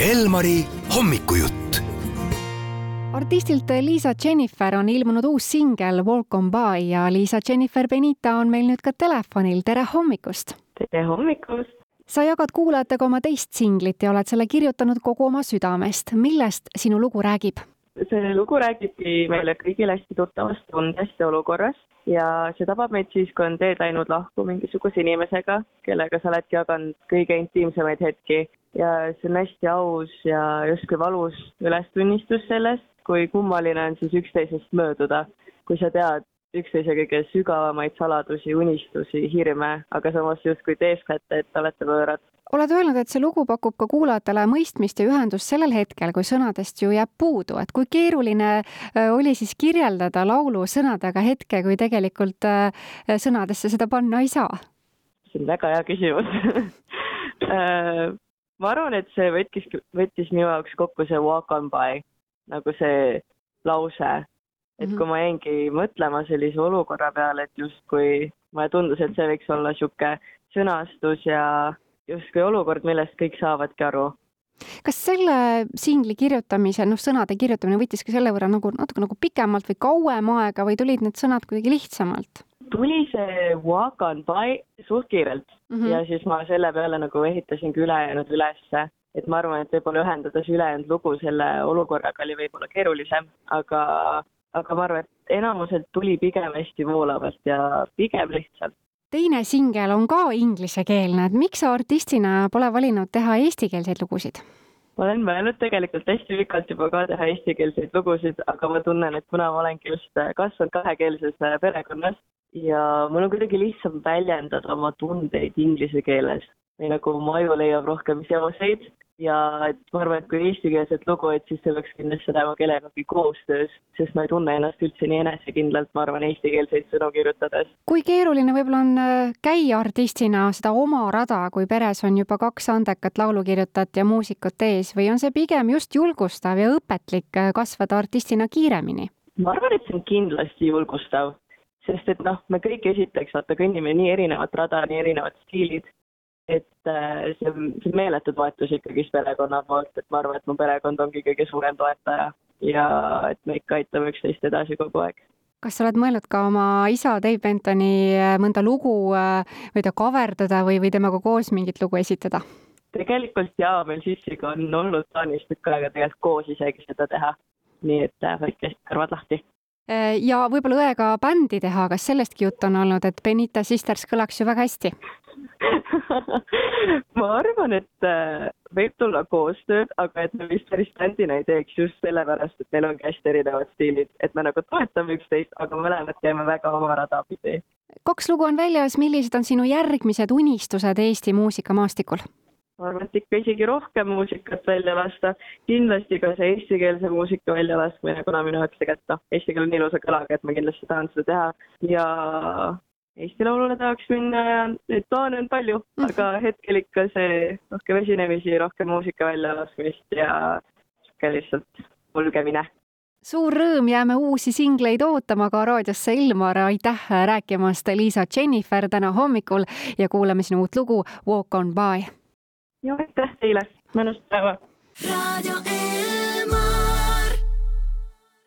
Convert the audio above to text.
Elmari hommikujutt. artistilt Liisa Jennifer on ilmunud uus singel Walk on by ja Liisa Jennifer Benita on meil nüüd ka telefonil, tere hommikust! tere hommikust! sa jagad kuulajatega oma teist singlit ja oled selle kirjutanud kogu oma südamest. millest sinu lugu räägib? see lugu räägibki meile kõigile hästi tuttavast tundest ja olukorrast ja see tabab meid siis, kui on teed läinud lahku mingisuguse inimesega, kellega sa oledki jaganud kõige intiimsemaid hetki ja see on hästi aus ja justkui valus ülestunnistus sellest, kui kummaline on siis üksteisest mööduda, kui sa tead üksteise kõige sügavamaid saladusi, unistusi, hirme, aga samas justkui teesklete, et olete võõrad. oled öelnud, et see lugu pakub ka kuulajatele mõistmist ja ühendust sellel hetkel, kui sõnadest ju jääb puudu, et kui keeruline äh, oli siis kirjeldada laulu sõnadega hetke, kui tegelikult äh, sõnadesse seda panna ei saa? see on väga hea küsimus äh, ma arvan, et see võttis, võttis minu jaoks kokku see walk on by nagu see lause, et kui ma jäingi mõtlema sellise olukorra peale, et justkui mulle tundus, et see võiks olla niisugune sõnastus ja justkui olukord, millest kõik saavadki aru. kas selle singli kirjutamise, noh, sõnade kirjutamine võttis ka selle võrra nagu natuke nagu pikemalt või kauem aega või tulid need sõnad kuidagi lihtsamalt? Tuli see walk on by suht kiirelt mm -hmm. ja siis ma selle peale nagu ehitasingi ülejäänud ülesse. et ma arvan, et võib-olla ühendades ülejäänud lugu selle olukorraga oli võib-olla keerulisem, aga, aga ma arvan, et enamuselt tuli pigem hästi voolavalt ja pigem lihtsalt teine singel on ka inglisekeelne, et miks sa artistina pole valinud teha eestikeelseid lugusid? ma olen mõelnud tegelikult hästi pikalt juba ka teha eestikeelseid lugusid, aga ma tunnen, et kuna ma olengi just kasvanud kahekeelses perekonnas, ja mul on kuidagi lihtsam väljendada oma tundeid inglise keeles või nagu mu aju leiab rohkem seoseid ja et ma arvan, et kui eestikeelset lugu, et siis see peaks kindlasti olema kellegagi koostöös, sest ma ei tunne ennast üldse nii enesekindlalt, ma arvan, eestikeelseid sõnu kirjutades. kui keeruline võib-olla on äh, käia artistina seda oma rada, kui peres on juba kaks andekat laulukirjutajat ja muusikut ees või on see pigem just julgustav ja õpetlik äh, kasvada artistina kiiremini? ma arvan, et see on kindlasti julgustav sest et noh, me kõik esiteks vaata kõnnime nii erinevat rada, nii erinevad stiilid, et äh, see on, see on meeletu toetus ikkagist perekonna poolt, et ma arvan, et mu perekond ongi kõige suurem toetaja ja et me ikka aitame üksteist edasi kogu aeg kas sa oled mõelnud ka oma isa Dave Bentoni äh, mõnda lugu äh, või ta kaverdada või, või temaga koos mingit lugu esitada? tegelikult jaa, meil Sissiga on olnud plaanis tükk aega tegelikult koos isegi seda teha. nii et võtke kõrvad lahti ja võib-olla õega bändi teha, kas sellestki juttu on olnud, et Benita Sisters kõlaks ju väga hästi ma arvan, et äh, võib tulla koostööd, aga et me vist päris bändina ei teeks just sellepärast, et meil ongi hästi erinevad stiilid, et me nagu toetame üksteist, aga mõlemad käime väga oma rada pidi. kaks lugu on väljas, millised on sinu järgmised unistused Eesti muusikamaastikul? Ma arvan, et ikka isegi rohkem muusikat välja lasta. kindlasti ka see eestikeelse muusika väljalaskmine, kuna minu jaoks tegelikult noh, eesti keel on ilusa kõlaga, et ma kindlasti tahan seda teha. Ja Eesti Laulule tahaks minna ja neid plaane on palju, aga hetkel ikka see rohkem esinemisi, rohkem muusika väljalaskmist ja sihuke lihtsalt kulgemine. Suur rõõm, jääme uusi singleid ootama ka raadiosse Ilmar, aitäh rääkimast, Liisa Jennifer täna hommikul ja kuulame sinu uut lugu Walk on by Yo estas siglas, menos estaba. Radio Emma.